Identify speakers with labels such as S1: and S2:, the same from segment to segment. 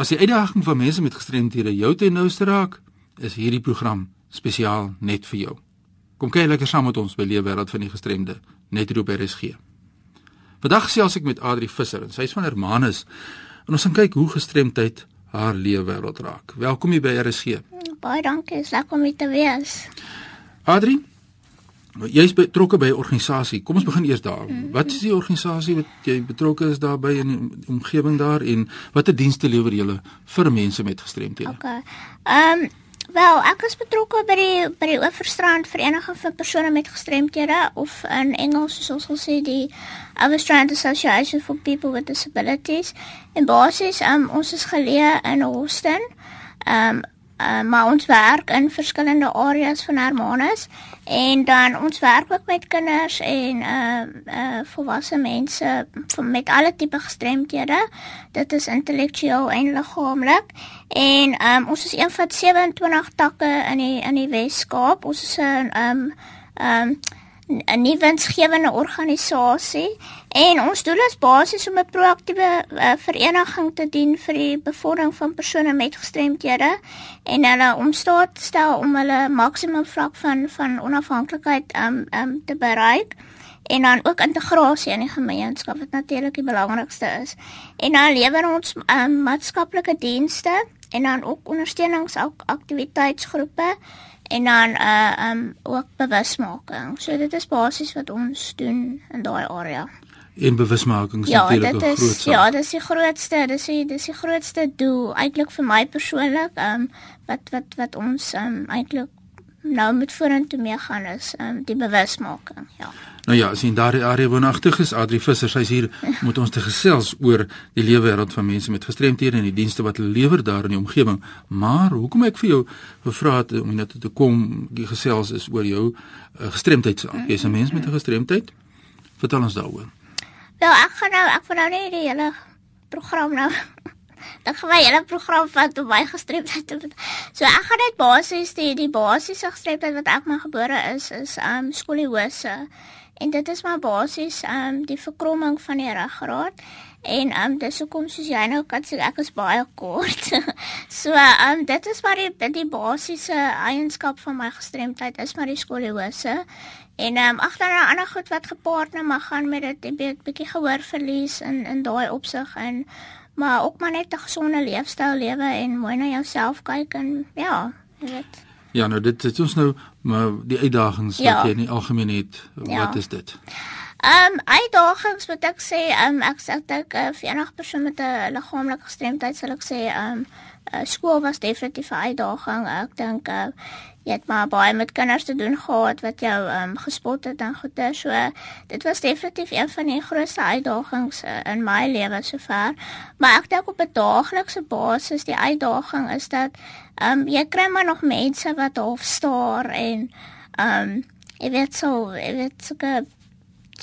S1: As die uitdaging van mense met gestremthede jou ten nouste raak, is hierdie program spesiaal net vir jou. Kom kyk lekker saam met ons by Leefwêreld van die Gestremde, net hier op RSG. Vandag gesels ek met Adri Visser en sy is van Hermanus en ons gaan kyk hoe gestremdheid haar leefwêreld raak. Welkom hier by RSG.
S2: Baie dankie, is lekker om hier te wees.
S1: Adri, jy's betrokke by 'n organisasie. Kom ons begin eers daar. Wat is die organisasie wat jy betrokke is daarbey in die omgewing daar en watter dienste lewer julle vir mense met gestremthede?
S2: Okay. Ehm um, Wel, ek is betrokke by die by die Oeverstrand Vereniging vir persone met gestremthede of in Engels soos ons sal sê die Overstrand Association for People with Disabilities. En basies, um, ons is geleë in Houston. Ehm um, uh, maar ons werk in verskillende areas van Hermanus en dan ons werk ook met kinders en uh uh volwasse mense met alle tipe gestremthede. Dit is intellektueel en liggaamlik. En um ons is een van 27 takke in die in die Wes-Kaap. Ons is 'n um um 'n nuwe winsgewende organisasie en ons doel is basies om 'n proaktiewe uh, vereniging te dien vir die bevordering van persone met gestremthede en hulle om staat te stel om hulle maksimum vlak van van onafhanklikheid um um te bereik en dan ook integrasie in die gemeenskap wat natuurlik die belangrikste is. En dan lewer ons um, maatskaplike dienste en dan ook ondersteuningsaktiwiteitsgroepe en dan uh um ook bewusmaking. So dit is basies wat ons doen in daai area.
S1: En bewusmaking is ja, natuurlik 'n groot
S2: saak. Ja, dit is die grootste, dis die dis die grootste doel eintlik vir my persoonlik um wat wat wat ons um eintlik nou met vorentoe mee gaan is um die bewusmaking. Ja.
S1: Nou ja, as jy in daardie area woonagtig is, Adri Visser, sy's hier met ons te gesels oor die lewenswêreld van mense met gestremthede en die dienste wat hulle lewer daar in die omgewing. Maar hoekom ek vir jou gevra het om net te kom, die gesels is oor jou uh, gestremdheid. Jy's 'n mens met 'n gestremdheid. Vertel ons daaroor.
S2: Wel, ek gaan nou ek gaan nou net die hele program nou Dan gaan my hele program vat om my gestremdheid te So ek gaan net basies die die basiese gestremdheid wat ek maar gebore is is um skoliose. En dit is maar basies ehm um, die verkromming van die ruggraat en ehm um, dis hoekom soos jy nou kan sê ek is baie kort. so ehm um, dit is maar die die basiese eienskap van my gestremdheid is maar die skoliose. En ehm um, ag dan 'n ander goed wat gepaard nou maar gaan met dit 'n bietjie gehoorverlies in in daai opsig en maar ook maar net 'n gesonde leefstyl lewe en mooi na jouself kyk en ja, weet
S1: Ja, nou dit is ons nou maar die uitdagings ja. wat jy in die algemeen het. Ja. Wat is dit?
S2: Ehm um, uitdagings wat ek sê, ehm um, ek sê ek uh, vir enige persoon met 'n liggaamlike gestremdheid sal ek sê ehm um, skool was definitief 'n uitdaging. Ek dink uh, jy het maar baie met kinders te doen gehad wat jou um, gespot het en goeie so. Dit was definitief een van die grootste uitdagings uh, in my lewe sover. Maar ek dink op 'n daaglikse basis die uitdaging is dat um, jy kry maar nog mense wat half staar en ehm um, jy weet so, jy weet so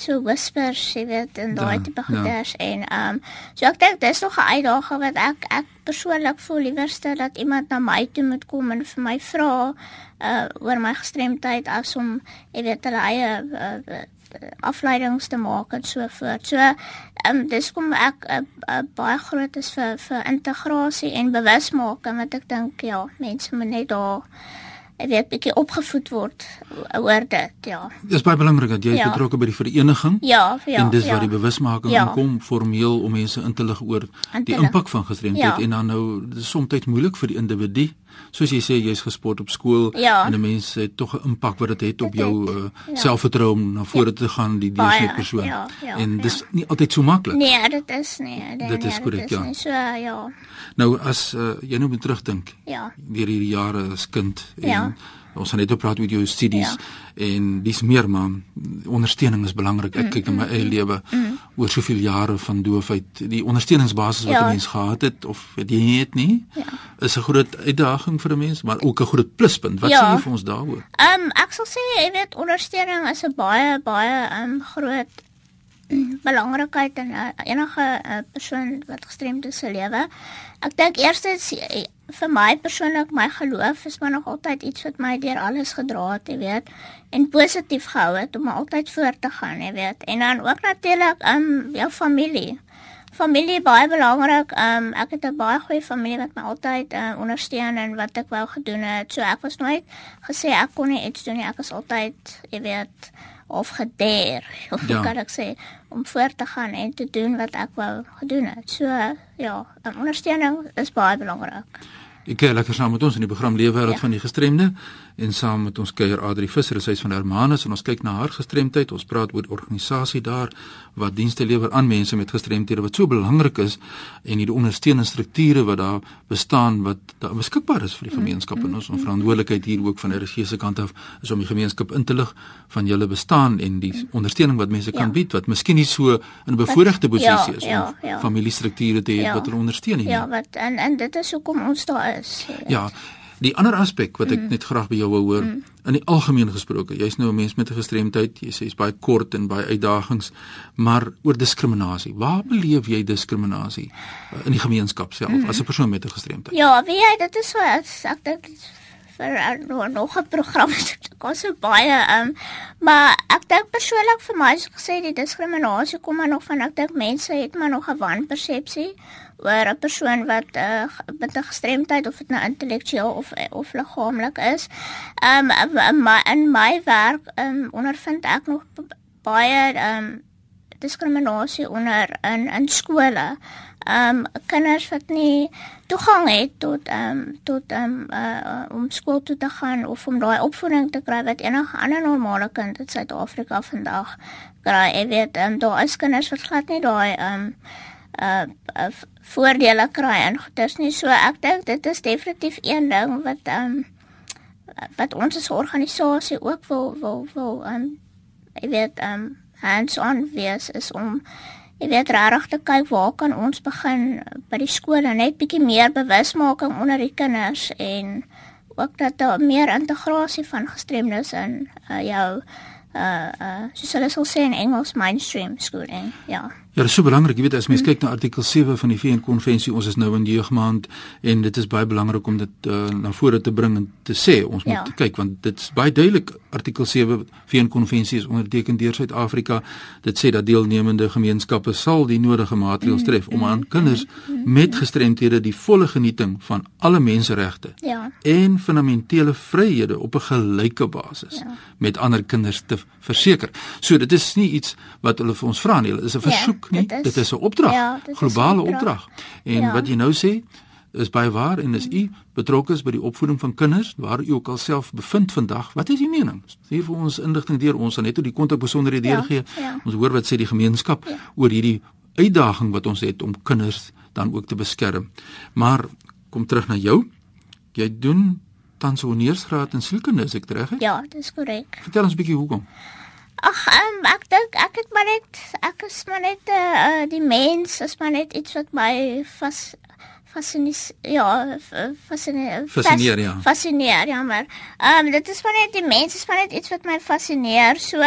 S2: so whispers, jy weet, en daai ja, tipe goeders ja. en ehm um, so ek dink dis nog 'n uitdaging wat ek ek persoonlik voel liewerste dat iemand na my toe moet kom en vir my vra uh oor my gestremdheid as om jy weet hulle eie uh, afleidings te maak en so voort. So ehm um, dis kom ek uh, uh, baie groot is vir vir integrasie en bewusmaking wat ek dink ja, mense moet net daar weet bietjie opgevoed word oor dit ja.
S1: Dis baie belangrik dat jy ja. betrokke by die vereniging.
S2: Ja, ja.
S1: En dis
S2: ja.
S1: waar die bewusmaking ja. kom formeel om mense in te lig oor die impak van gestremdheid ja. en dan nou dis soms moeilik vir die individu. Soos jy sê jy's gespot op skool
S2: ja.
S1: en 'n mens het tog 'n impak wat dit het op jou uh, ja. selfvertroue om na vore ja. te gaan die diersnede persoon. Ja, ja, en dis ja. nie altyd so maklik.
S2: Nee, dit is nie.
S1: Dit, dit is korrek, ja.
S2: Nie, so ja.
S1: Nou as uh, jy nou moet terugdink.
S2: Ja.
S1: Deur hierdie jare as kind en ja ons gaan net op praat met jou studies ja. en dis meer maar ondersteuning is belangrik. Ek mm, kyk in my mm, eie mm, lewe mm. oor soveel jare van doofheid, die ondersteuningsbasis wat ja. 'n mens gehad het of het jy het nie, ja. is 'n groot uitdaging vir 'n mens, maar ook 'n groot pluspunt. Wat ja. sê jy vir ons daaroor?
S2: Ehm um, ek sal sê jy weet ondersteuning is 'n baie baie ehm um, groot belangrikheid in uh, enige uh, persoon wat gestremd is se lewe. Ek dink eerstens vir my persoonlik my geloof is maar nog altyd iets wat my deur alles gedra het, jy weet, en positief gehou het om altyd voort te gaan, jy weet. En dan ook natuurlik um jou familie. familie baie belangrik. Um ek het 'n baie goeie familie wat my altyd uh, ondersteun en wat ek wou gedoen het. So ek was nooit gesê ek kon nie iets doen nie. Ek was altyd, jy weet, of gedeer. Of ja. kan ek sê om voort te gaan en te doen wat ek wou gedoen het. So ja, ondersteuning is baie belangrik.
S1: Ek kyk lekker saam met ons in die program Leefwêreld ja. van die Gestremde en saam met ons kuier Adri Visser, sy is van Hermanus en ons kyk na haar gestremdheid. Ons praat oor organisasie daar wat dienste lewer aan mense met gestremthede wat so belangrik is en die ondersteunende strukture wat daar bestaan wat daar beskikbaar is vir die gemeenskap en ons verantwoordelikheid hier ook van die RSG se kant af is om die gemeenskap in te lig van julle bestaan en die ondersteuning wat mense kan ja. bied wat miskien nie so in 'n bevoordeelde posisie ja, is ja, om ja. familiestrukture te hê ja. wat hulle ondersteun nie.
S2: Ja, wat en en dit is hoekom ons daar is.
S1: Ja. Die ander aspek wat ek mm. net graag by jou wou hoor, mm. in die algemeen gesproke, jy's nou 'n mens met 'n gestremdheid, jy sê jy's baie kort en baie uitdagings, maar oor diskriminasie. Waar beleef jy diskriminasie uh, in die gemeenskap self mm. as 'n persoon met 'n gestremdheid?
S2: Ja, wie jy, dit is so ek dink vir uh, nog 'n program kom so baie um maar ek dink persoonlik vir my as ek gesê die diskriminasie kom maar nog van ek dink mense het maar nog 'n wanpersepsie oor 'n persoon wat uh, met 'n gestremdheid of dit nou intellektueel of of liggaamlik is. Um maar in my werk um ondervind ek nog baie um diskriminasie onder in in skole. Um kinders wat nie toegang het tot um tot um uh, om skool toe te gaan of om daai opvoeding te kry wat enige ander normale kind in Suid-Afrika vandag kry. Jy weet, um daar is kinders wat glad nie daai um uh, uh voordele kry en dis nie. So ek dink dit is definitief een ding wat ehm um, wat ons as organisasie ook wil wil wil ehm um, ek weet ehm um, hands on wees is om ek weet regtig te kyk waar kan ons begin by die skole. Net bietjie meer bewusmaking onder die kinders en ook dat daar meer integrasie van gestremdes in uh, jou uh uh soos hulle sal sê in Engels mainstream schooling ja
S1: Ja, dit is so belangrik, jy weet as mens mm. kyk na artikel 7 van die VN konvensie, ons is nou in jeugmaand en dit is baie belangrik om dit uh, na vore te bring en te sê ons ja. moet kyk want dit is baie duidelik artikel 7 VN konvensie is onderteken deur Suid-Afrika. Dit sê dat deelnemende gemeenskappe sal die nodige maatreëls mm, tref mm, om aan kinders mm, mm, met gestremthede die volle genieting van alle menseregte ja. en fundamentele vryhede op 'n gelyke basis ja. met ander kinders te verseker. So dit is nie iets wat hulle vir ons vra nie, dit is 'n ja. Versoek nie. Dit is, 'n opdrag. Ja, globale opdrag. En ja. wat jy nou sê is baie waar en is u betrokke is by die opvoeding van kinders waar u ook alself bevind vandag. Wat is u mening? Stuur vir ons inligting deur ons net op die kontak besonderhede ja, gee. Ja. Ons hoor wat sê die gemeenskap ja. oor hierdie uitdaging wat ons het om kinders dan ook te beskerm. Maar kom terug na jou. Jy doen tans 'n honeursgraad in sielkunde, is ek reg?
S2: Ja, dis korrek.
S1: Vertel ons 'n bietjie hoekom.
S2: Ag, um, ek dink ek het maar net ek is maar net uh, die mens, is maar net iets wat my vas fascineer ja, fascineer
S1: fascineer ja.
S2: Fascineer, ja, maar ehm um, dit is maar net die mens is maar net iets wat my fascineer. So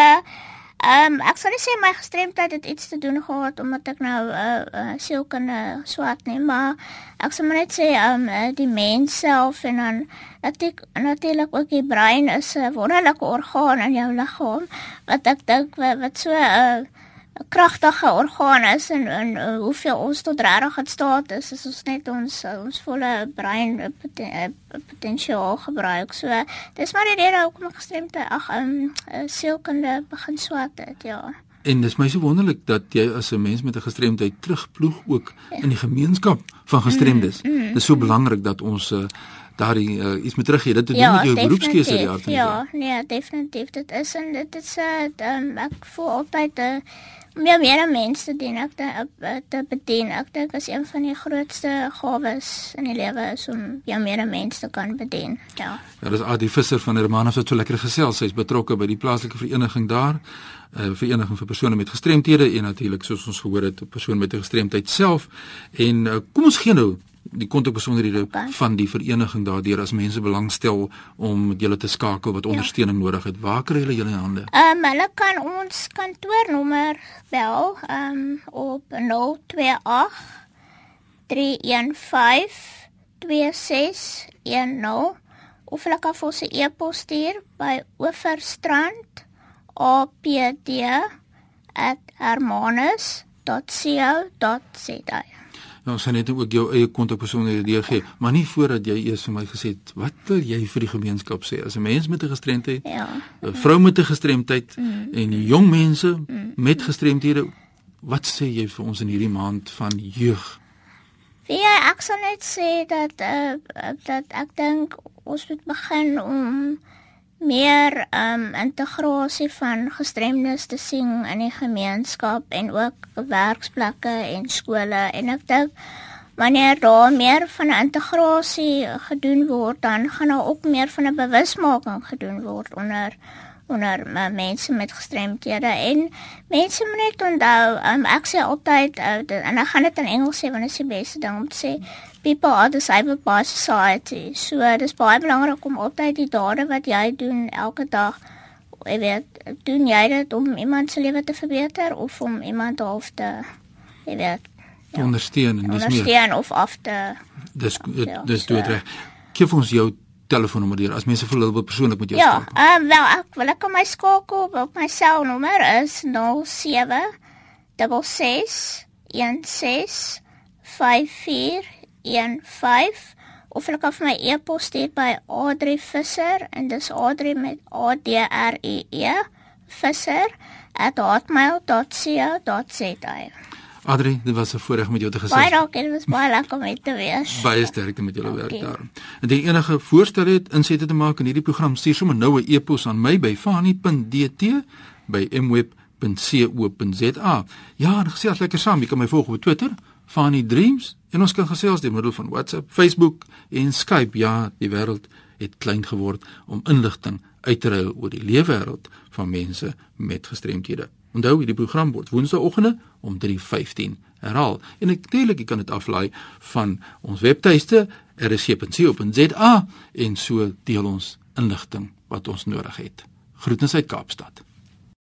S2: Ehm um, ek sou net sê my gestremdheid het iets te doen gehad omdat ek nou 'n uh, eh, uh, eh, sielkunde swat nie, maar ek sou net sê ehm um, die mens self en dan natuurlik natuurlik ook die brein is 'n wonderlike orgaan in jou liggaam wat ek dink wat so 'n uh, kragtige orgaan is en, en uh, hoeveel ons tot regtig in staat is as ons net ons ons volle brein uh, poten, potensiaal gebruik. So dis maar die rede hoekom ek gestremde ag um, uh, sielkunde begin swat het, ja.
S1: En dis my so wonderlik dat jy as 'n mens met 'n gestremdheid terugploeg ook ja. in die gemeenskap van gestremdes. Mm, mm, dis so belangrik dat ons uh, daardie uh, iets moet teruggee. Dit doen ja, met jou beroepskeuse die aard van
S2: Ja, nee, definitief. Dit is en dit is 'n uh, um, ek voel altyd 'n uh, meer meer mense dien ek te, te bedien. Ek dink as een van die grootste gawes in die lewe is om jou meer mense te kan bedien. Ja.
S1: Ja, dis Adi Visser van Hermanus wat so lekker gesels. Sy's betrokke by die plaaslike vereniging daar. 'n uh, vereniging vir persone met gestremthede en natuurlik soos ons gehoor het, persoon met 'n gestremdheid self. En uh, kom ons gee nou die kontak besonderhede okay. van die vereniging daardeur as mense belangstel om met julle te skakel wat ja. ondersteuning ja. nodig het. Waar kry hulle julle hande?
S2: Ehm um, hulle kan ons kantoornommer bel ehm um, op 028 315 2610 of hulle kan vir ons 'n e-pos stuur by oeverstrand
S1: Nou sien net ook jou eie kontakpersoonlike gee, maar nie voordat jy eers vir my gesê het wat wil jy vir die gemeenskap sê as 'n mens met 'n gestremdheid? Ja. 'n Vrou met 'n gestremdheid mm. en jong mense mm. met gestremdhede, wat sê jy vir ons in hierdie maand van jeug?
S2: Ja, ek sal net sê dat uh, dat ek dink ons moet begin om meer um integrasie van gestremdes te sien in die gemeenskap en ook werksplekke en skole. En ek dink wanneer daar meer van integrasie gedoen word dan gaan daar ook meer van 'n bewusmaking gedoen word onder onder uh, mense met gestremdhede. En mense moet net onthou um, ek sê altyd uh, en ek gaan dit in Engels sê want dit is die beste ding om te sê people are disabled by society so dit is baie belangrik om altyd die dade wat jy doen elke dag jy weet doen jy dit om iemand se lewe te verbeter of om iemand half te jy weet
S1: ja, ondersteun
S2: en dis meer ondersteun of af te
S1: dis dis doen reg gee ons jou telefoonnommer deur as mense wil wil persoonlik met jou
S2: ja, skakel. Ja, um, wel ek wil ek my skakel op my selnommer is 07 66 16 5415 of ek kan vir my e-pos stuur by Adri Visser en dis Adri met A D R E E Visser @hotmail.co.za.
S1: Adri, dit was 'n voorreg met jou te gesels.
S2: Baie dankie, dit was baie lekker om met te wees.
S1: Baie sterkte met julle werk daar. En die enige voorstel het insette te maak in hierdie program, stuur sommer nou 'n e-pos aan my by fani.dt by mweb.co.za. Ja, gesels lekker saam. Jy kan my volg op Twitter, Fani Dreams, en ons kan gesels deur middel van WhatsApp, Facebook en Skype. Ja, die wêreld het klein geword om inligting uit te ruil oor die lewe wêreld van mense met gestremthede. Onthou hierdie program word woensdaeoggende om 3:15 herhaal. En natuurlik jy kan dit aflaai van ons webtuiste rsc.co.za en so deel ons inligting wat ons nodig het. Groetens uit Kaapstad.